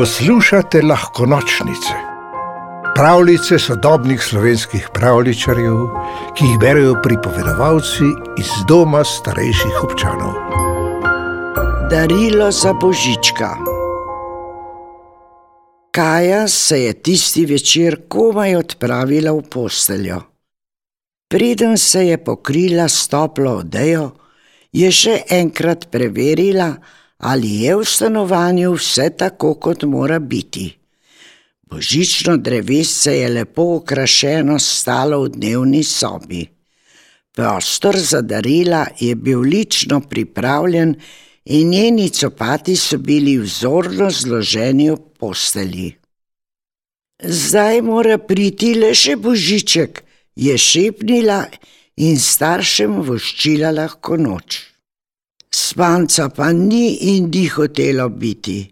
Poslušate lahko nočnice, pravljice sodobnih slovenskih pravličarjev, ki jih berijo pripovedovalci iz doma starejših občanov. Darilo za božička. Kaja se je tisti večer komaj odpravila v posteljo. Preden se je pokrila s toplo odejo, je še enkrat preverila, ali je v stanovanju vse tako, kot mora biti. Božično drevesce je lepo okrašeno stalo v dnevni sobi. Prostor za darila je bil lično pripravljen in njeni copati so bili vzorno zloženi v posteli. Zdaj mora priti le še božiček, je šepnila in staršem voščila lahko noč. Spanca pa ni in ni hotelo biti.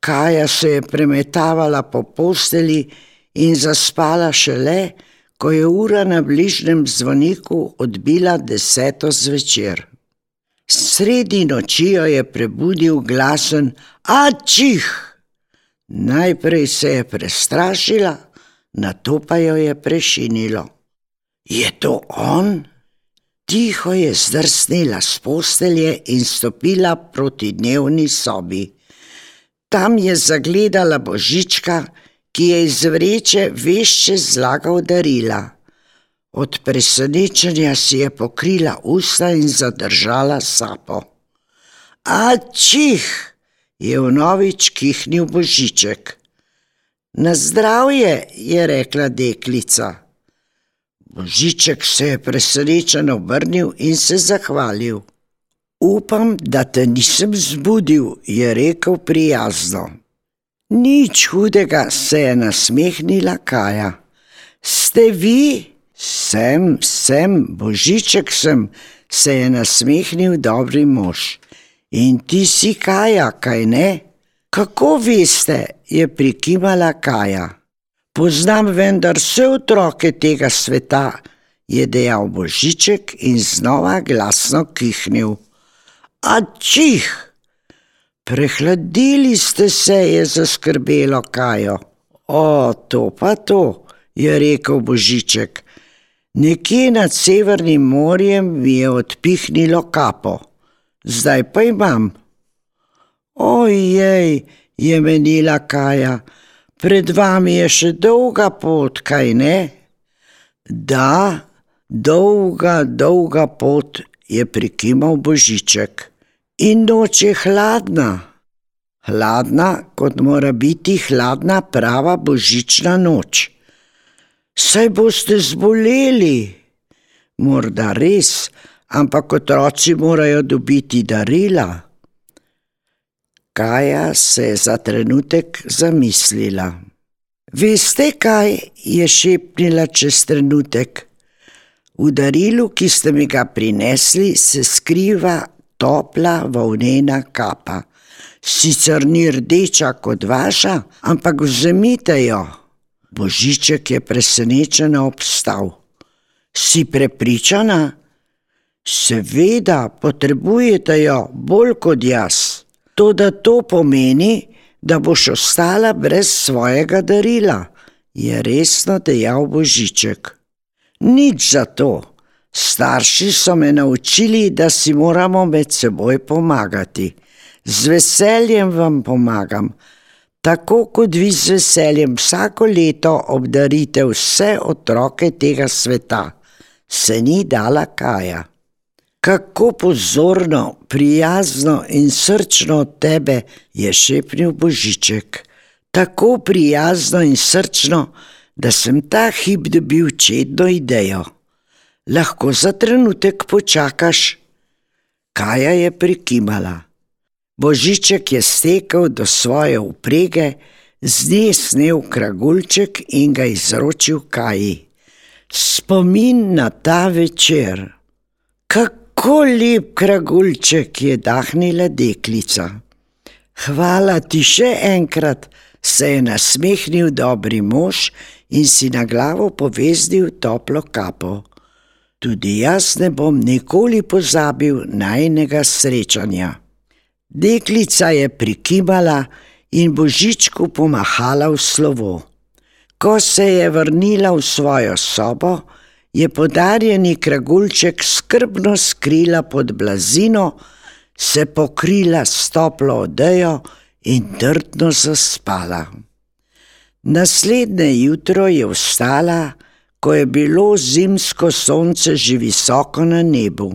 Kaja se je premetavala po posteli in zaspala šele, ko je ura na bližnjem zvoniku odbila deseto zvečer. Sredi noči jo je prebudil glasen Ačih! Najprej se je prestrašila, nato pa jo je prešinilo. Je to on? Tiho je zdrsnila z postelje in stopila proti dnevni sobi. Tam je zagledala božička, ki je iz vreče vešče zlagal darila. Od presenečenja si je pokrila usta in zadržala sapo. Ačih! je vnovič kihnil božiček. Na zdravje, je rekla deklica. Božiček se je presrečen obrnil in se zahvalil. Upam, da te nisem zbudil, je rekel prijazno. Nič hudega, se je nasmehnila Kaja. Ste vi? Sem, sem, božiček sem, se je nasmehnil dobri mož. In ti si Kaja, kaj ne? Kako veste, je prikimala Kaja. Poznam vendar vse otroke tega sveta, je dejal Božiček in znova glasno kihnil. Ačih! Prehladili ste se, je zaskrbelo Kajo. O, to pa to, je rekel Božiček. Nekje nad Severnim morjem mi je odpihnilo kapo, zdaj pa imam. Ojej, je menila Kaja. Pred vami je še dolga pot, kaj ne? Da, dolga, dolga pot, je prikimal Božiček. In noč je hladna. Hladna, kot mora biti hladna prava božična noč. Saj boste zboleli. Morda res, ampak otroci morajo dobiti darila. Kaja se je za trenutek zamislila. Veste, kaj je šepnila čez trenutek? V darilu, ki ste mi ga prinesli, se skriva topla volnena kapa. Sicer ni rdeča kot vaša, ampak vzemite jo. Božiček je presenečeno obstal. Si prepričana? Seveda, potrebujete jo bolj kot jaz. To, da to pomeni, da boš ostala brez svojega darila, je resno dejal Božiček. Nič za to. Starši so me naučili, da si moramo med seboj pomagati. Z veseljem vam pomagam, tako kot vi z veseljem vsako leto obdarite vse otroke tega sveta, se ni dala kaja. Kako pozorno, prijazno in srčno od tebe je šepnil Božiček. Tako prijazno in srčno, da sem ta hip dobil čedno idejo. Lahko za trenutek počakaš? Kaja je prikimala. Božiček je stekel do svoje uprege, z nje snel kragulček in ga izročil Kaji. Spomin na ta večer. Kako Kako lep kragulček je dahnila deklica. Hvala ti še enkrat, se je nasmehnil dobri mož in si na glavo poveznil toplo kapo. Tudi jaz ne bom nikoli pozabil najnega srečanja. Deklica je prikimala in Božičku pomahala v slovo. Ko se je vrnila v svojo sobo, je podarjeni kragulček skrbno skrila pod blazino, se pokrila s toplo odejo in trdno zaspala. Naslednje jutro je vstala, ko je bilo zimsko sonce že visoko na nebu.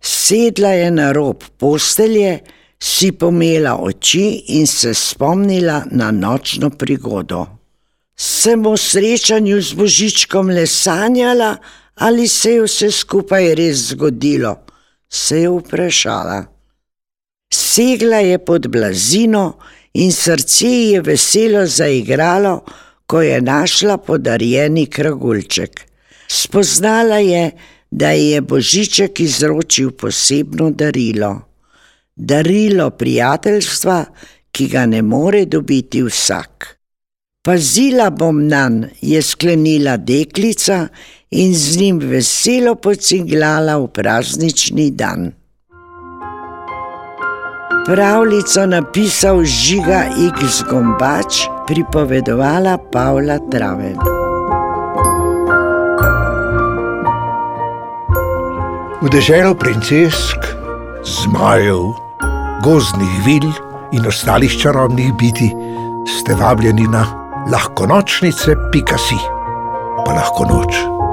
Sedla je na rob postelje, si pomela oči in se spomnila na nočno prigodo. Sem o srečanju z Božičkom le sanjala ali se je vse skupaj res zgodilo, se je vprašala. Segla je pod blazino in srce ji je veselo zaigralo, ko je našla podarjeni kragulček. Spoznala je, da ji je Božiček izročil posebno darilo. Darilo prijateljstva, ki ga ne more dobiti vsak. Pazila bom nan, je sklenila deklica in z njim veselo pociglala v praznični dan. Pravljico napisal Žiga X. Gombač, pripovedovala Pavla Traven. V deželo princesk, zmajev, gozdnih vil in ostalih čarobnih biti ste vabljeni na lahko nočnice, pika si, pa lahko noč.